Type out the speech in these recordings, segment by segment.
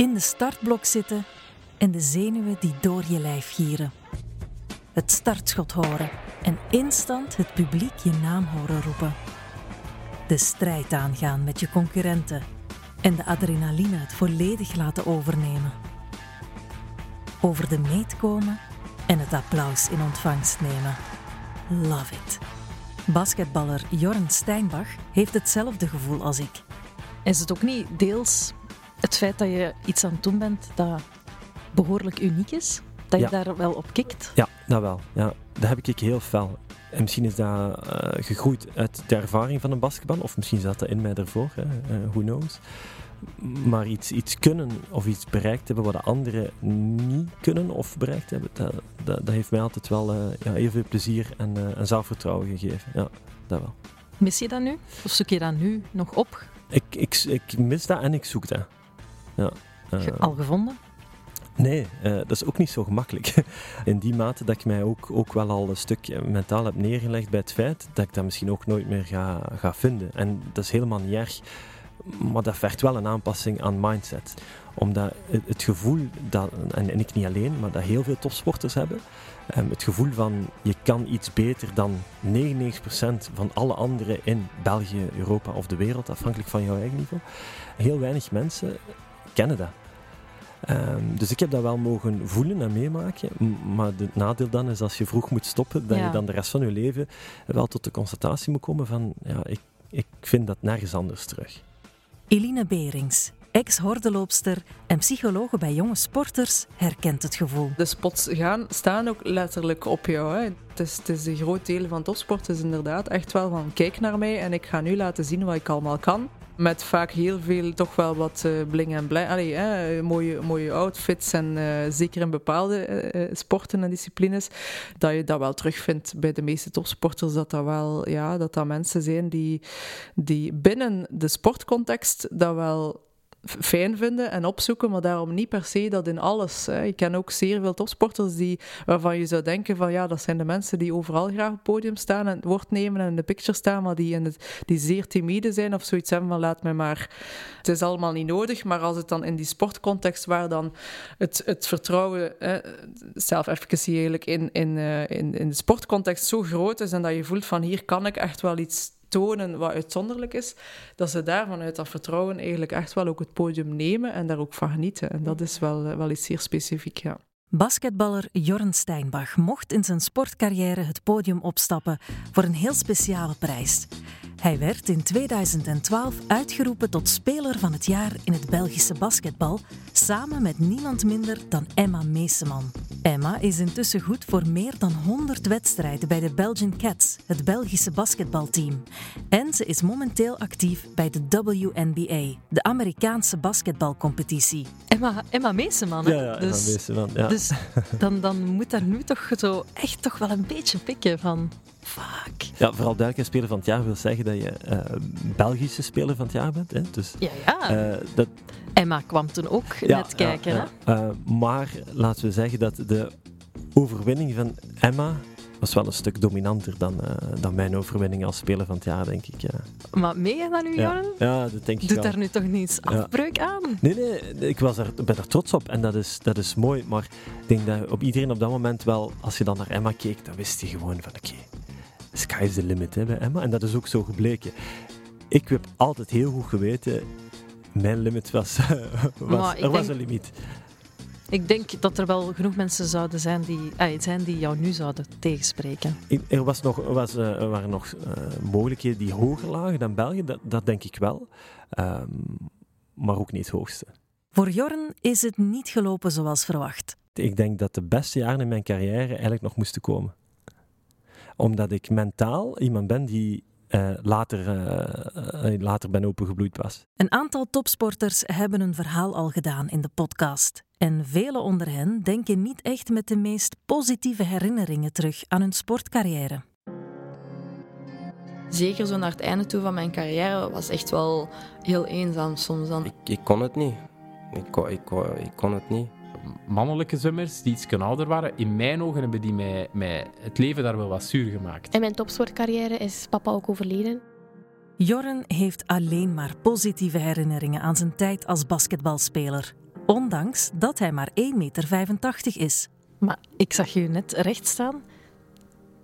in de startblok zitten en de zenuwen die door je lijf gieren. Het startschot horen en instant het publiek je naam horen roepen. De strijd aangaan met je concurrenten en de adrenaline het volledig laten overnemen. Over de meet komen en het applaus in ontvangst nemen. Love it. Basketballer Jorn Steinbach heeft hetzelfde gevoel als ik. Is het ook niet deels het feit dat je iets aan het doen bent dat behoorlijk uniek is? Dat je Ja. daar wel op kikt? Ja, dat wel. Ja, dat heb ik heel fel. En misschien is dat eh, gegroeid uit de ervaring van een basketbal, of misschien zat dat in mij ervoor, hè, eh, who knows. Maar iets, iets kunnen of iets bereikt hebben wat de anderen niet kunnen of bereikt hebben, dat, dat, dat heeft mij altijd wel eh, ja, heel veel plezier en, en zelfvertrouwen gegeven. Ja, dat wel. Mis je dat nu? Of zoek je dat nu nog op? Ik, ik, ik mis dat en ik zoek dat. Ja. Ge- Al gevonden? Nee, eh, dat is ook niet zo gemakkelijk. In die mate dat ik mij ook, ook wel al een stuk mentaal heb neergelegd bij het feit dat ik dat misschien ook nooit meer ga, ga vinden. En dat is helemaal niet erg, maar dat vergt wel een aanpassing aan mindset. Omdat het, gevoel, dat, en, en ik niet alleen, maar dat heel veel topsporters hebben, ehm, het gevoel van je kan iets beter dan 99% van alle anderen in België, Europa of de wereld, afhankelijk van jouw eigen niveau. Heel weinig mensen kennen dat. Ehm, dus ik heb dat wel mogen voelen en meemaken. Maar het nadeel dan is als je vroeg moet stoppen, dat Ja. je dan de rest van je leven wel tot de constatatie moet komen van ja, ik, ik vind dat nergens anders terug. Eline Berings, ex-hordeloopster en psychologe bij jonge sporters, herkent het gevoel. De spots gaan, staan ook letterlijk op jou. Hè. Het, is, het is een groot deel van topsport. is inderdaad echt wel van kijk naar mij en ik ga nu laten zien wat ik allemaal kan. Met vaak heel veel toch wel wat eh, bling en blij. Allee, hè, mooie, mooie outfits en eh, zeker in bepaalde eh, sporten en disciplines. Dat je dat wel terugvindt bij de meeste topsporters. Dat dat wel ja, dat dat mensen zijn die, die binnen de sportcontext dat wel fijn vinden en opzoeken, maar daarom niet per se dat in alles. Hè. Ik ken ook zeer veel topsporters die, waarvan je zou denken van ja, dat zijn de mensen die overal graag op het podium staan en het woord nemen en in de picture staan, maar die, in die zeer timide zijn of zoiets hebben van laat mij maar. Het is allemaal niet nodig, maar als het dan in die sportcontext waar dan het, het vertrouwen, self-efficacy eigenlijk in, in, eh, in, in de sportcontext zo groot is en dat je voelt van hier kan ik echt wel iets tonen wat uitzonderlijk is, dat ze daar vanuit dat vertrouwen eigenlijk echt wel ook het podium nemen en daar ook van genieten. En dat is wel, eh, wel iets zeer specifiek, ja. Basketballer Jorn Steinbach mocht in zijn sportcarrière het podium opstappen voor een heel speciale prijs. Hij werd in 2012 uitgeroepen tot speler van het jaar in het Belgische basketbal, samen met niemand minder dan Emma Meeseman. Emma is intussen goed voor meer dan 100 wedstrijden bij de Belgian Cats, het Belgische basketbalteam. En ze is momenteel actief bij de WNBA, de Amerikaanse basketbalcompetitie. Emma, Emma Meeseman, hè? Ja, ja, dus, dus, van, ja. dus dan, dan moet daar nu toch zo echt toch wel een beetje pikken van... Fuck. ja, vooral duidelijk, speler van het jaar wil zeggen dat je eh, Belgische speler van het jaar bent. Hè? Dus, Ja, ja. eh, dat, Emma kwam toen ook Ja, net kijken, ja, hè? Eh, maar laten we zeggen dat de overwinning van Emma was wel een stuk dominanter dan, dan mijn overwinning als speler van het jaar, denk ik. Ja, Maar meen je dat nu, ja. Ja dat denk ik Doet wel. daar nu toch niets afbreuk aan? Nee, nee, ik was er, ben er trots op en dat is, dat is mooi. Maar ik denk dat op iedereen op dat moment wel, als je dan naar Emma keek, dan wist je gewoon van oké, sky is the limit hè, bij Emma. En dat is ook zo gebleken. Ik heb altijd heel goed geweten, mijn limit was, was er was denk- een limiet. Ik denk dat er wel genoeg mensen zouden zijn die, ah, zijn die jou nu zouden tegenspreken. Ik- Er, was nog, was, eh, er waren nog eh, mogelijkheden die hoger lagen dan België, dat, dat denk ik wel. Ehm, maar ook niet het hoogste. Voor Jorn is het niet gelopen zoals verwacht. Ik denk dat de beste jaren in mijn carrière eigenlijk nog moesten komen. Omdat ik mentaal iemand ben die eh, later, eh, eh, later ben opengebloeid was. Een aantal topsporters hebben hun verhaal al gedaan in de podcast. En velen onder hen denken niet echt met de meest positieve herinneringen terug aan hun sportcarrière. Zeker zo naar het einde toe van mijn carrière was echt wel heel eenzaam soms dan. Ik, ik kon het niet. Ik ik, kon, ik kon het niet. Mannelijke zwemmers die iets ouder waren, in mijn ogen hebben die mij, mij het leven daar wel wat zuur gemaakt. In mijn topsportcarrière is papa ook overleden. Jorn heeft alleen maar positieve herinneringen aan zijn tijd als basketbalspeler. ondanks dat hij maar 1,85 meter is. Maar ik zag je net recht staan.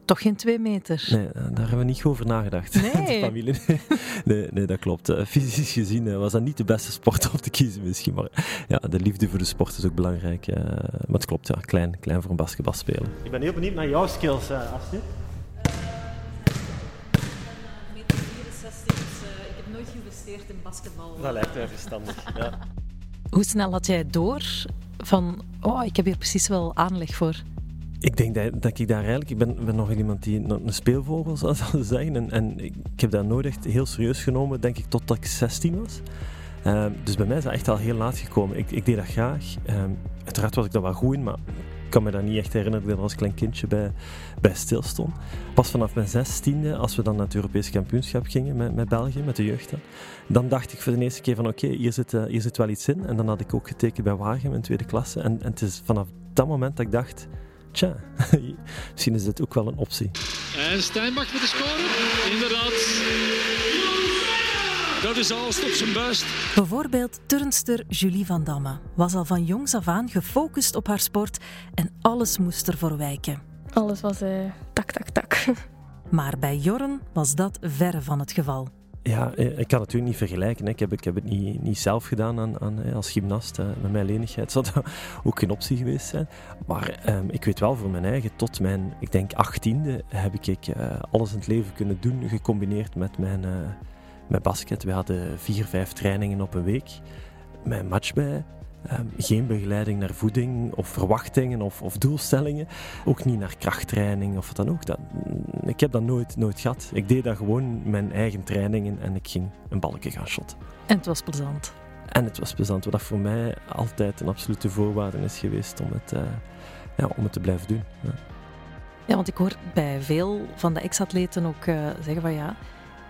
Toch geen twee meter? Nee, daar hebben we niet over nagedacht. Nee. De familie. Nee, nee, dat klopt. Uh, fysisch gezien uh, was dat niet de beste sport om te kiezen misschien. Maar ja, de liefde voor de sport is ook belangrijk. Maar het klopt, ja, klein, klein voor een basketbal spelen. Ik ben heel benieuwd naar jouw skills, Astrid. ik heb nooit geïnvesteerd in basketbal. Dat lijkt mij verstandig, ja. Hoe snel had jij door van, oh, ik heb hier precies wel aanleg voor? Ik denk dat, dat, ik daar eigenlijk... Ik ben, nog iemand die een, speelvogel zou, zeggen. En, en, ik heb dat nooit echt heel serieus genomen, denk ik, totdat ik 16 was. Uh, dus bij mij is dat echt al heel laat gekomen. Ik, ik deed dat graag. Uh, uiteraard was ik daar wel goed in, maar ik kan me dat niet echt herinneren dat ik er als klein kindje bij, bij stilstond. Pas vanaf mijn zestiende, als we dan naar het Europese kampioenschap gingen met, met België, met de jeugd dan, dacht ik voor de eerste keer van oké, hier, zit, uh, hier zit wel iets in. En dan had ik ook getekend bij Wagen in tweede klasse. En, en het is vanaf dat moment dat ik dacht tja, misschien is dit ook wel een optie. En Steinbach met de score. Inderdaad. Dat is alles op zijn best. Bijvoorbeeld turnster Julie van Damme was al van jongs af aan gefocust op haar sport en alles moest ervoor wijken. Alles was uh, tak, tak, tak. Maar bij Jorren was dat verre van het geval. Ja, eh, ik kan het natuurlijk niet vergelijken. Ik heb, ik heb het niet, niet zelf gedaan aan, aan, eh, als gymnast. Met mijn lenigheid zou dat ook geen optie geweest zijn. Maar um, ik weet wel voor mijn eigen, tot mijn, ik denk, achttiende heb ik uh, alles in het leven kunnen doen, gecombineerd met mijn, uh, mijn basket. We hadden vier, vijf trainingen op een week. Mijn match bij, Um, geen begeleiding naar voeding of verwachtingen of, of, doelstellingen. Ook niet naar krachttraining of wat dan ook. Dat, ik heb dat nooit, nooit gehad. Ik deed daar gewoon mijn eigen trainingen en ik ging een balkje gaan shotten. En het was plezant. En het was plezant, wat voor mij altijd een absolute voorwaarde is geweest om het, uh, ja, om het te blijven doen. Ja. ja. want ik hoor bij veel van de ex-atleten ook uh, zeggen van ja,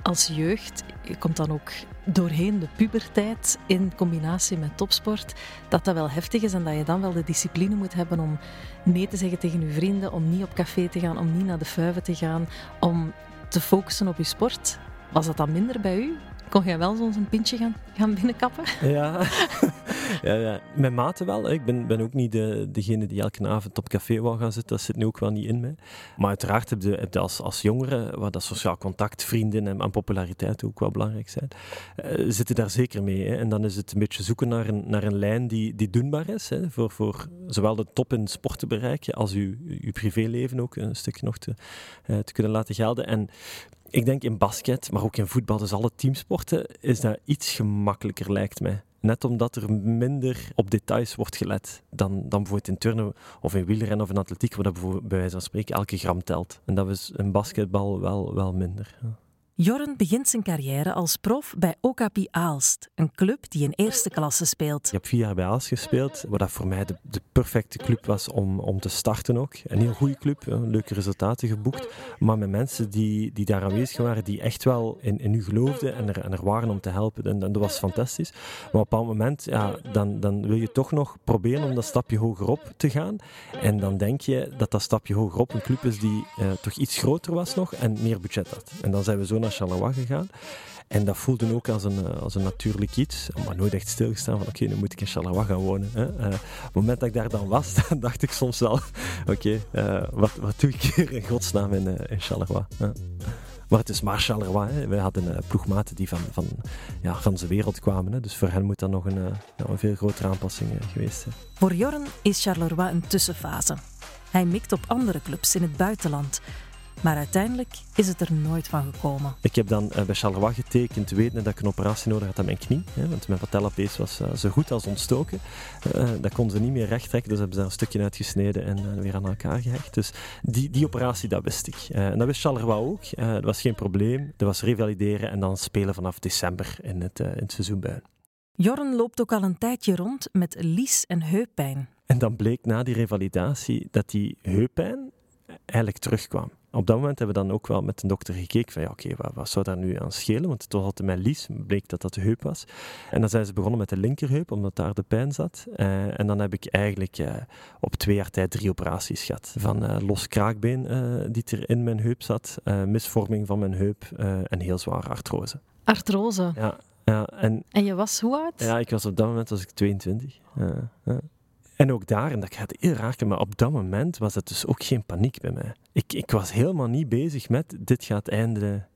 als jeugd komt dan ook doorheen de puberteit in combinatie met topsport, dat dat wel heftig is en dat je dan wel de discipline moet hebben om nee te zeggen tegen je vrienden, om niet op café te gaan, om niet naar de fuiven te gaan, om te focussen op je sport. Was dat dan minder bij u? Kon jij wel zo'n pintje gaan, gaan binnenkappen? Ja. ja, mijn maten wel. Ik ben, ben ook niet de, degene die elke avond op café wou gaan zitten. Dat zit nu ook wel niet in mij. Maar uiteraard heb je, je als, als jongere, waar dat sociaal contact, vrienden en, populariteit ook wel belangrijk zijn, uh, zitten daar zeker mee. Hè. En dan is het een beetje zoeken naar een, naar een lijn die, die doenbaar is. Hè, voor, voor zowel de top in sport te bereiken, als uw, uw privéleven ook een stukje nog te, uh, te kunnen laten gelden. En ik denk in basket, maar ook in voetbal, dus alle teamsporten, is dat iets gemakkelijker, lijkt mij. Net omdat er minder op details wordt gelet dan, dan bijvoorbeeld in turnen of in wielrennen of in atletiek, waar dat bij wijze van spreken elke gram telt. En dat is in basketbal wel, wel minder. Ja. Jorren begint zijn carrière als prof bij Okapi Aalst, een club die in eerste klasse speelt. Ik heb vier jaar bij Aalst gespeeld, wat dat voor mij de, de, perfecte club was om, om te starten ook. Een heel goede club, leuke resultaten geboekt, maar met mensen die, die daar aanwezig waren, die echt wel in, in u geloofden en er, en er waren om te helpen. En, dat was fantastisch. Maar op een moment, ja, dan, dan wil je toch nog proberen om dat stapje hoger op te gaan. En dan denk je dat dat stapje hoger op een club is die uh, toch iets groter was nog en meer budget had. En dan zijn we zo naar Charleroi gegaan. En dat voelde ook als een, als een natuurlijk iets, maar nooit echt stilgestaan van oké, nu moet ik in Charleroi gaan wonen. Hè. Uh, op het moment dat ik daar dan was, dacht ik soms wel, oké, uh, wat, wat doe ik hier in godsnaam in, Charleroi? Maar het is maar Charleroi. Hè. Wij hadden ploegmaten die van, van ja, ganse wereld kwamen. Hè. Dus voor hen moet dat nog een, een veel grotere aanpassing geweest zijn. Voor Jorren is Charleroi een tussenfase. Hij mikt op andere clubs in het buitenland. Maar uiteindelijk is het er nooit van gekomen. Ik heb dan uh, bij Charleroi getekend, weten dat ik een operatie nodig had aan mijn knie. Hè, want mijn patellapees was uh, zo goed als ontstoken. Uh, dat kon ze niet meer recht trekken, dus hebben ze daar een stukje uitgesneden en weer aan elkaar gehecht. Dus die, die operatie, dat wist ik. en dat wist Charleroi ook. dat was geen probleem. Dat was revalideren en dan spelen vanaf december in het, in het seizoen bij. Jorren loopt ook al een tijdje rond met lies- en heuppijn. En dan bleek na die revalidatie dat die heuppijn eigenlijk terugkwam. Op dat moment hebben we dan ook wel met de dokter gekeken van ja, oké, okay, wat, wat, zou daar nu aan schelen? Want het was altijd mijn lies, bleek dat dat de heup was. En dan zijn ze begonnen met de linkerheup, omdat daar de pijn zat. Uh, en dan heb ik eigenlijk uh, op twee jaar tijd drie operaties gehad. Van uh, los kraakbeen die er in mijn heup zat, misvorming van mijn heup en heel zware artrose. Artrose? Ja. Ja, en, En je was hoe oud? ja, ik was op dat moment was ik 22. Ja, ja. En ook daar, en dat gaat heel raken, maar op dat moment was het dus ook geen paniek bij mij. Ik, ik was helemaal niet bezig met dit gaat einde,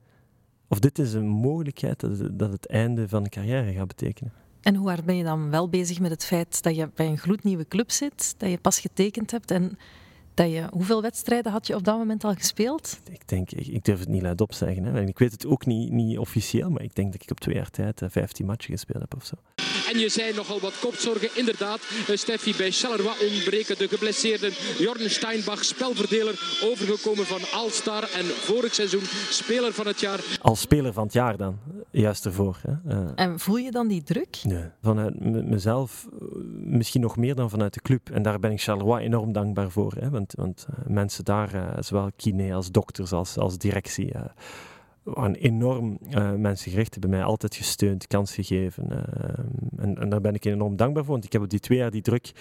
of dit is een mogelijkheid dat het, dat het einde van een carrière gaat betekenen. En hoe hard ben je dan wel bezig met het feit dat je bij een gloednieuwe club zit, dat je pas getekend hebt en dat je... Hoeveel wedstrijden had je op dat moment al gespeeld? Ik denk, ik, ik durf het niet luidop zeggen. Hè. Ik weet het ook niet, niet officieel, maar ik denk dat ik op twee jaar tijd eh, 15 matchen gespeeld heb of zo. En je zei nogal wat kopzorgen. Inderdaad, eh, Steffi, bij Charleroi ontbreken de geblesseerde Jorn Steinbach, spelverdeler, overgekomen van Alstar en vorig seizoen speler van het jaar. Als speler van het jaar dan, juist ervoor. Hè. Eh, En voel je dan die druk? Nee. Vanuit mezelf, eh, misschien nog meer dan vanuit de club. En daar ben ik Charleroi enorm dankbaar voor. Hè? Want, want mensen daar, zowel kine als dokters als, als directie, eh, waren enorm eh mensengericht. Hebben mij altijd gesteund, kans gegeven. eh, en, en daar ben ik enorm dankbaar voor. Want ik heb op die twee jaar die druk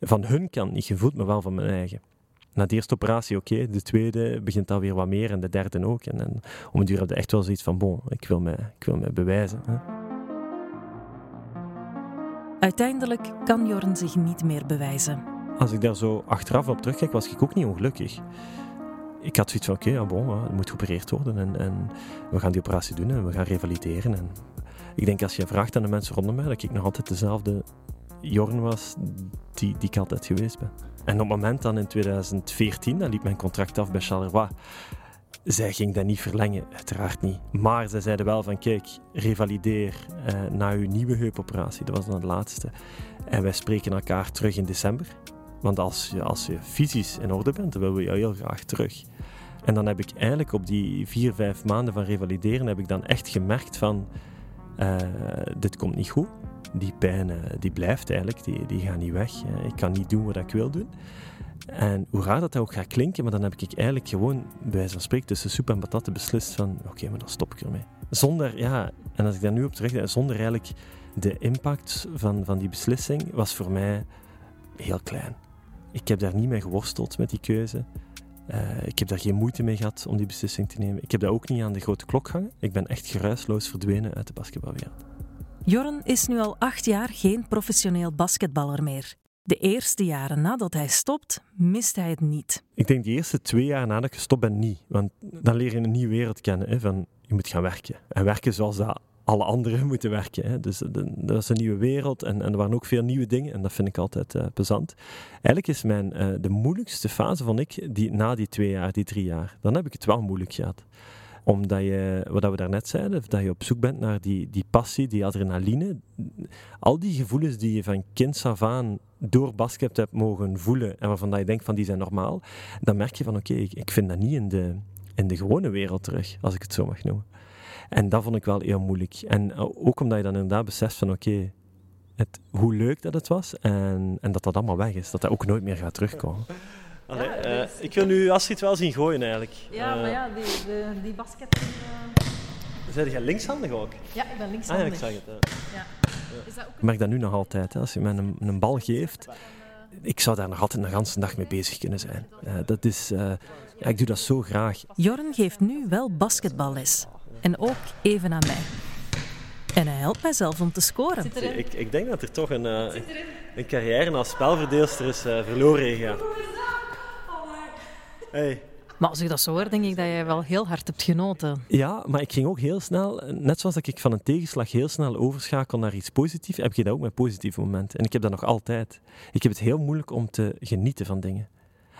van hun kant niet gevoeld, maar wel van mijn eigen. Na de eerste operatie, oké. De tweede begint alweer wat meer en de derde ook. En, en om een duur had je echt wel zoiets van, bon, ik wil mij, ik wil mij bewijzen. Hè? Uiteindelijk kan Jorn zich niet meer bewijzen. als ik daar zo achteraf op terugkijk, was ik ook niet ongelukkig. Ik had zoiets van, oké, ja, bon, het moet geopereerd worden en, en we gaan die operatie doen en we gaan revalideren. En ik denk als je vraagt aan de mensen rondom mij, dat ik nog altijd dezelfde Jorn was die, die ik altijd geweest ben. En op het moment dan in 2014, dan liep mijn contract af bij Charleroi. Zij ging dat niet verlengen, uiteraard niet. Maar zij zeiden wel van, kijk, revalideer eh, na uw nieuwe heupoperatie. Dat was dan het laatste. En wij spreken elkaar terug in december. Want als je, als je fysisch in orde bent, dan willen we jou heel graag terug. En dan heb ik eigenlijk op die vier, vijf maanden van revalideren, heb ik dan echt gemerkt van, eh, dit komt niet goed. Die pijn, eh, die blijft eigenlijk, die, die gaat niet weg. Eh, ik kan niet doen wat ik wil doen. En hoe raar dat, dat ook gaat klinken, maar dan heb ik eigenlijk gewoon, bij wijze van spreken, tussen soep en patat beslist van, oké, maar dan stop ik ermee. Zonder, ja, en als ik daar nu op terugdenk, zonder eigenlijk de impact van, van die beslissing, was voor mij heel klein. Ik heb daar niet mee geworsteld met die keuze. Eh, ik heb daar geen moeite mee gehad om die beslissing te nemen. Ik heb dat ook niet aan de grote klok gehangen. Ik ben echt geruisloos verdwenen uit de basketbalwereld. Jorn is nu al acht jaar geen professioneel basketballer meer. De eerste jaren nadat hij stopt, mist hij het niet. Ik denk die eerste twee jaar nadat ik gestopt ben niet. Want dan leer je een nieuwe wereld kennen. Hè, van, je moet gaan werken. En werken zoals dat alle anderen moeten werken. Hè. Dus de- dat was een nieuwe wereld en, en er waren ook veel nieuwe dingen. En dat vind ik altijd eh, plezant. Eigenlijk is mijn, eh, de moeilijkste fase, vond ik, die, na die twee jaar, die drie jaar. Dan heb ik het wel moeilijk gehad omdat je, wat we daarnet zeiden, dat je op zoek bent naar die, die passie, die adrenaline. Al die gevoelens die je van kind af aan door basket hebt mogen voelen en waarvan dat je denkt van die zijn normaal, dan merk je van oké, ik, ik vind dat niet in de, in de gewone wereld terug, als ik het zo mag noemen. En dat vond ik wel heel moeilijk. En eh, ook omdat je dan inderdaad beseft van oké, het, hoe leuk dat het was en, en dat dat allemaal weg is, dat dat ook nooit meer gaat terugkomen. Allee, eh, ik wil nu Astrid wel zien gooien eigenlijk. Ja, Eh, maar ja, die, de, die basket... eh, Zijn jij linkshandig ook? Ja, ik ben Ah ja, linkshandig. ik zag het. ja. Ja. Is dat ook Ik merk dat nu nog altijd. Hè. Als je mij een, een bal geeft, ik zou daar nog altijd een hele dag mee bezig kunnen zijn. Eh, dat is, eh, ja, ik doe dat zo graag. Jorn geeft nu wel basketballes. En ook even aan mij. En hij helpt mijzelf om te scoren. Ik, ik denk dat er toch een, eh, een carrière als spelverdeelster is eh, verloren gegaan. Hey. Maar als ik dat zo hoor, denk ik dat jij wel heel hard hebt genoten. Ja, maar ik ging ook heel snel, net zoals dat ik van een tegenslag heel snel overschakel naar iets positiefs, heb je dat ook met positieve momenten. En ik heb dat nog altijd. Ik heb het heel moeilijk om te genieten van dingen.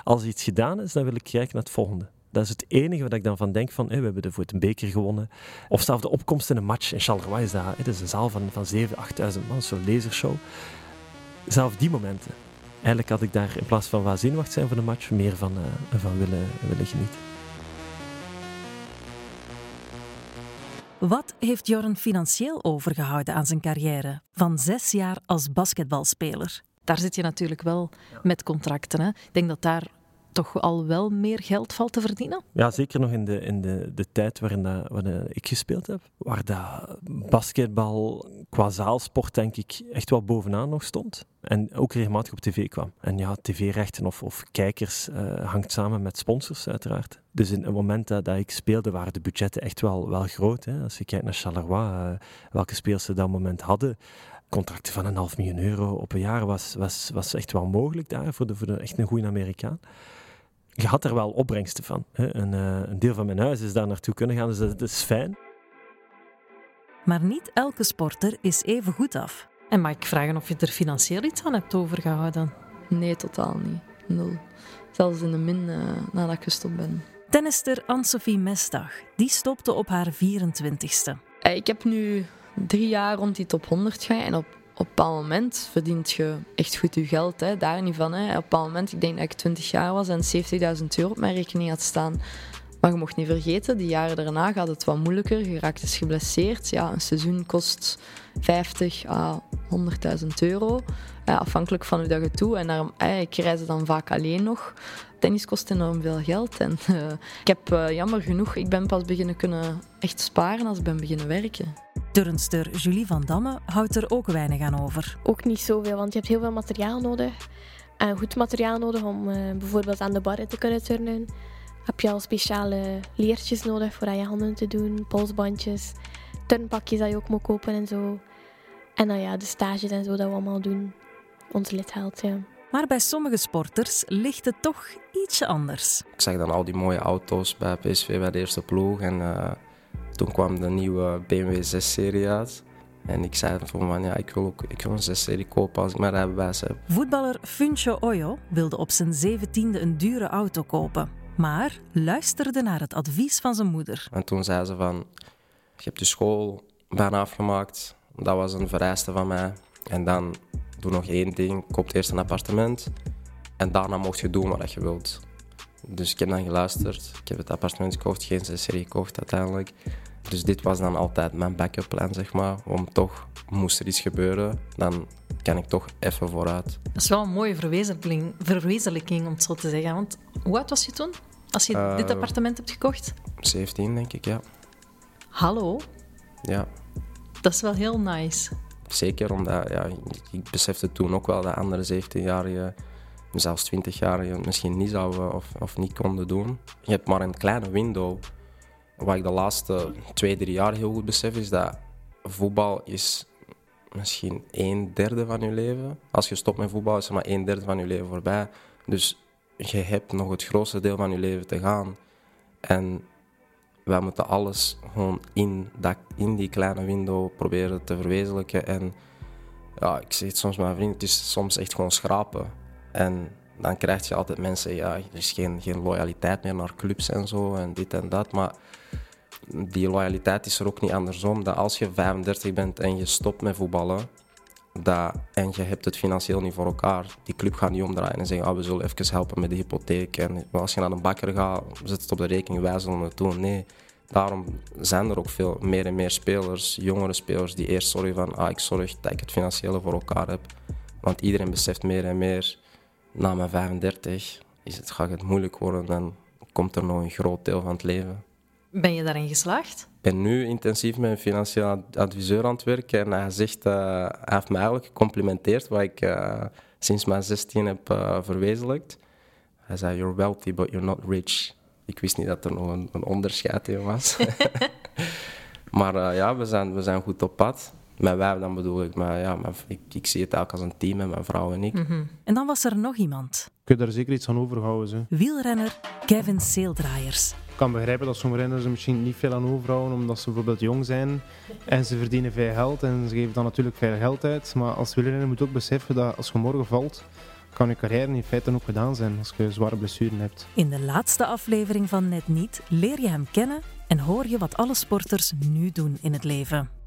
Als iets gedaan is, dan wil ik kijken naar het volgende. Dat is het enige wat ik dan van denk van, hé, we hebben de voet een beker gewonnen. Of zelfs de opkomst in een match in Charleroi is dat. hè, Dat is een zaal van, van 7.000, 8.000 man, zo'n lasershow. Zelfs die momenten. Eigenlijk had ik daar in plaats van zenuwachtig zijn voor de match, meer van, eh, van willen, willen genieten. Wat heeft Jorn financieel overgehouden aan zijn carrière van zes jaar als basketbalspeler? Daar zit je natuurlijk wel met contracten. Hè? Ik denk dat daar toch al wel meer geld valt te verdienen? Ja, zeker nog in de, in de, de tijd waarin, dat, ik gespeeld heb. Waar dat basketbal qua zaalsport denk ik echt wel bovenaan nog stond. En ook regelmatig op tv kwam. En ja, tv-rechten of, of kijkers uh, hangt samen met sponsors uiteraard. Dus in het moment dat, dat, ik speelde waren de budgetten echt wel, wel groot. Hè. Als je kijkt naar Charleroi, uh, welke speels ze dat moment hadden contracten van een half miljoen euro op een jaar was, was, was echt wel mogelijk daar voor, de, voor de, echt een goede Amerikaan. Je had er wel opbrengsten van. Hè. Een, uh, een deel van mijn huis is daar naartoe kunnen gaan, dus dat, dat is fijn. Maar niet elke sporter is even goed af. En mag ik vragen of je er financieel iets aan hebt overgehouden? Nee, totaal niet. Nul. Zelfs in de min uh, nadat ik gestopt ben. Tennister Anne-Sophie Mesdag, die stopte op haar 24ste. Ik heb nu drie jaar rond die top 100 ga en op, op een bepaald moment verdient je echt goed je geld. Hè, daar van. Hè. Op een bepaald moment, ik denk dat ik 20 jaar was en 70.000 euro op mijn rekening had staan. Maar je mocht niet vergeten, die jaren daarna gaat het wat moeilijker. Je raakt eens geblesseerd. Ja, een seizoen kost 50 à 100.000 euro. afhankelijk van hoe dat je doet. En daarom, eh, ik reis dan vaak alleen nog. Tennis kost enorm veel geld. En uh, ik heb uh, jammer genoeg, ik ben pas beginnen kunnen echt sparen als ik ben beginnen werken. Turnster Julie van Damme houdt er ook weinig aan over. Ook niet zoveel, want je hebt heel veel materiaal nodig. En goed materiaal nodig om uh, bijvoorbeeld aan de barren te kunnen turnen. Heb je al speciale leertjes nodig voor aan je handen te doen, polsbandjes, turnpakjes dat je ook moet kopen en zo. En dan ja, de stages en zo dat we allemaal doen. Ons lidheld, ja. Maar bij sommige sporters ligt het toch ietsje anders. Ik zag dan al die mooie auto's bij PSV bij de eerste ploeg. En uh, toen kwam de nieuwe BMW 6-serie uit. En ik zei van, ja, ik wil ook ik wil een 6-serie kopen als ik mijn rijbewijs heb. Voetballer Funcho Oyo wilde op zijn zeventiende een dure auto kopen. Maar luisterde naar het advies van zijn moeder. En toen zei ze van, je hebt je school bijna afgemaakt. Dat was een vereiste van mij. En dan doe nog één ding, koop eerst een appartement. En daarna mocht je doen wat je wilt. Dus ik heb dan geluisterd. Ik heb het appartement gekocht, geen serie gekocht uiteindelijk. Dus dit was dan altijd mijn backup plan, zeg maar. Om toch, moest er iets gebeuren, dan kan ik toch even vooruit. Dat is wel een mooie verwezenlijking, verwezenlijking om het zo te zeggen. Want hoe oud was je toen, als je uh, dit appartement hebt gekocht? 17, denk ik, ja. Hallo? Ja. Dat is wel heel nice. Zeker omdat, ja, ik besefte toen ook wel dat andere 17-jarigen, zelfs 20-jarigen, misschien niet zouden of, of niet konden doen. Je hebt maar een kleine window. Wat ik de laatste twee, drie jaar heel goed besef, is dat voetbal is misschien een derde van je leven. Als je stopt met voetbal, is er maar een derde van je leven voorbij. Dus je hebt nog het grootste deel van je leven te gaan. En wij moeten alles gewoon in, dat, in die kleine window proberen te verwezenlijken. En ja, ik zeg het soms mijn vrienden, het is soms echt gewoon schrapen. En dan krijg je altijd mensen, ja, er is geen, geen loyaliteit meer naar clubs en zo en dit en dat. Maar die loyaliteit is er ook niet andersom. Dat als je 35 bent en je stopt met voetballen, dat, en je hebt het financieel niet voor elkaar, die club gaat niet omdraaien en zeggen, ah, we zullen even helpen met de hypotheek. En als je naar een bakker gaat, zet het op de rekening, wij zullen het doen. Nee, daarom zijn er ook veel meer en meer spelers, jongere spelers, die eerst zorgen van, ah, ik zorg dat ik het financiële voor elkaar heb. Want iedereen beseft meer en meer, na mijn 35 is het, gaat het moeilijk worden en komt er nog een groot deel van het leven. Ben je daarin geslaagd? Ik ben nu intensief met een financieel adviseur aan het werken. En hij zegt, uh, hij heeft me eigenlijk gecomplimenteerd wat ik uh, sinds mijn 16 heb uh, verwezenlijkt. Hij zei, you're wealthy, but you're not rich. Ik wist niet dat er nog een, een onderscheid in was. maar ja, we zijn, we zijn goed op pad. Met wij dan bedoel ik, maar ja, ik, ik, zie het ook als een team, met mijn vrouw en ik. Mm -hmm. En dan was er nog iemand. Kun je daar zeker iets aan overhouden? Zo. Wielrenner Kevin Seeldraaiers. Kan begrijpen dat sommige renners er misschien niet veel aan overhouden, omdat ze bijvoorbeeld jong zijn en ze verdienen veel geld en ze geven dan natuurlijk veel geld uit. Maar als wielrenner moet ook beseffen dat als je morgen valt, kan je carrière in feite ook gedaan zijn als je zware blessuren hebt. In de laatste aflevering van Net Niet leer je hem kennen en hoor je wat alle sporters nu doen in het leven.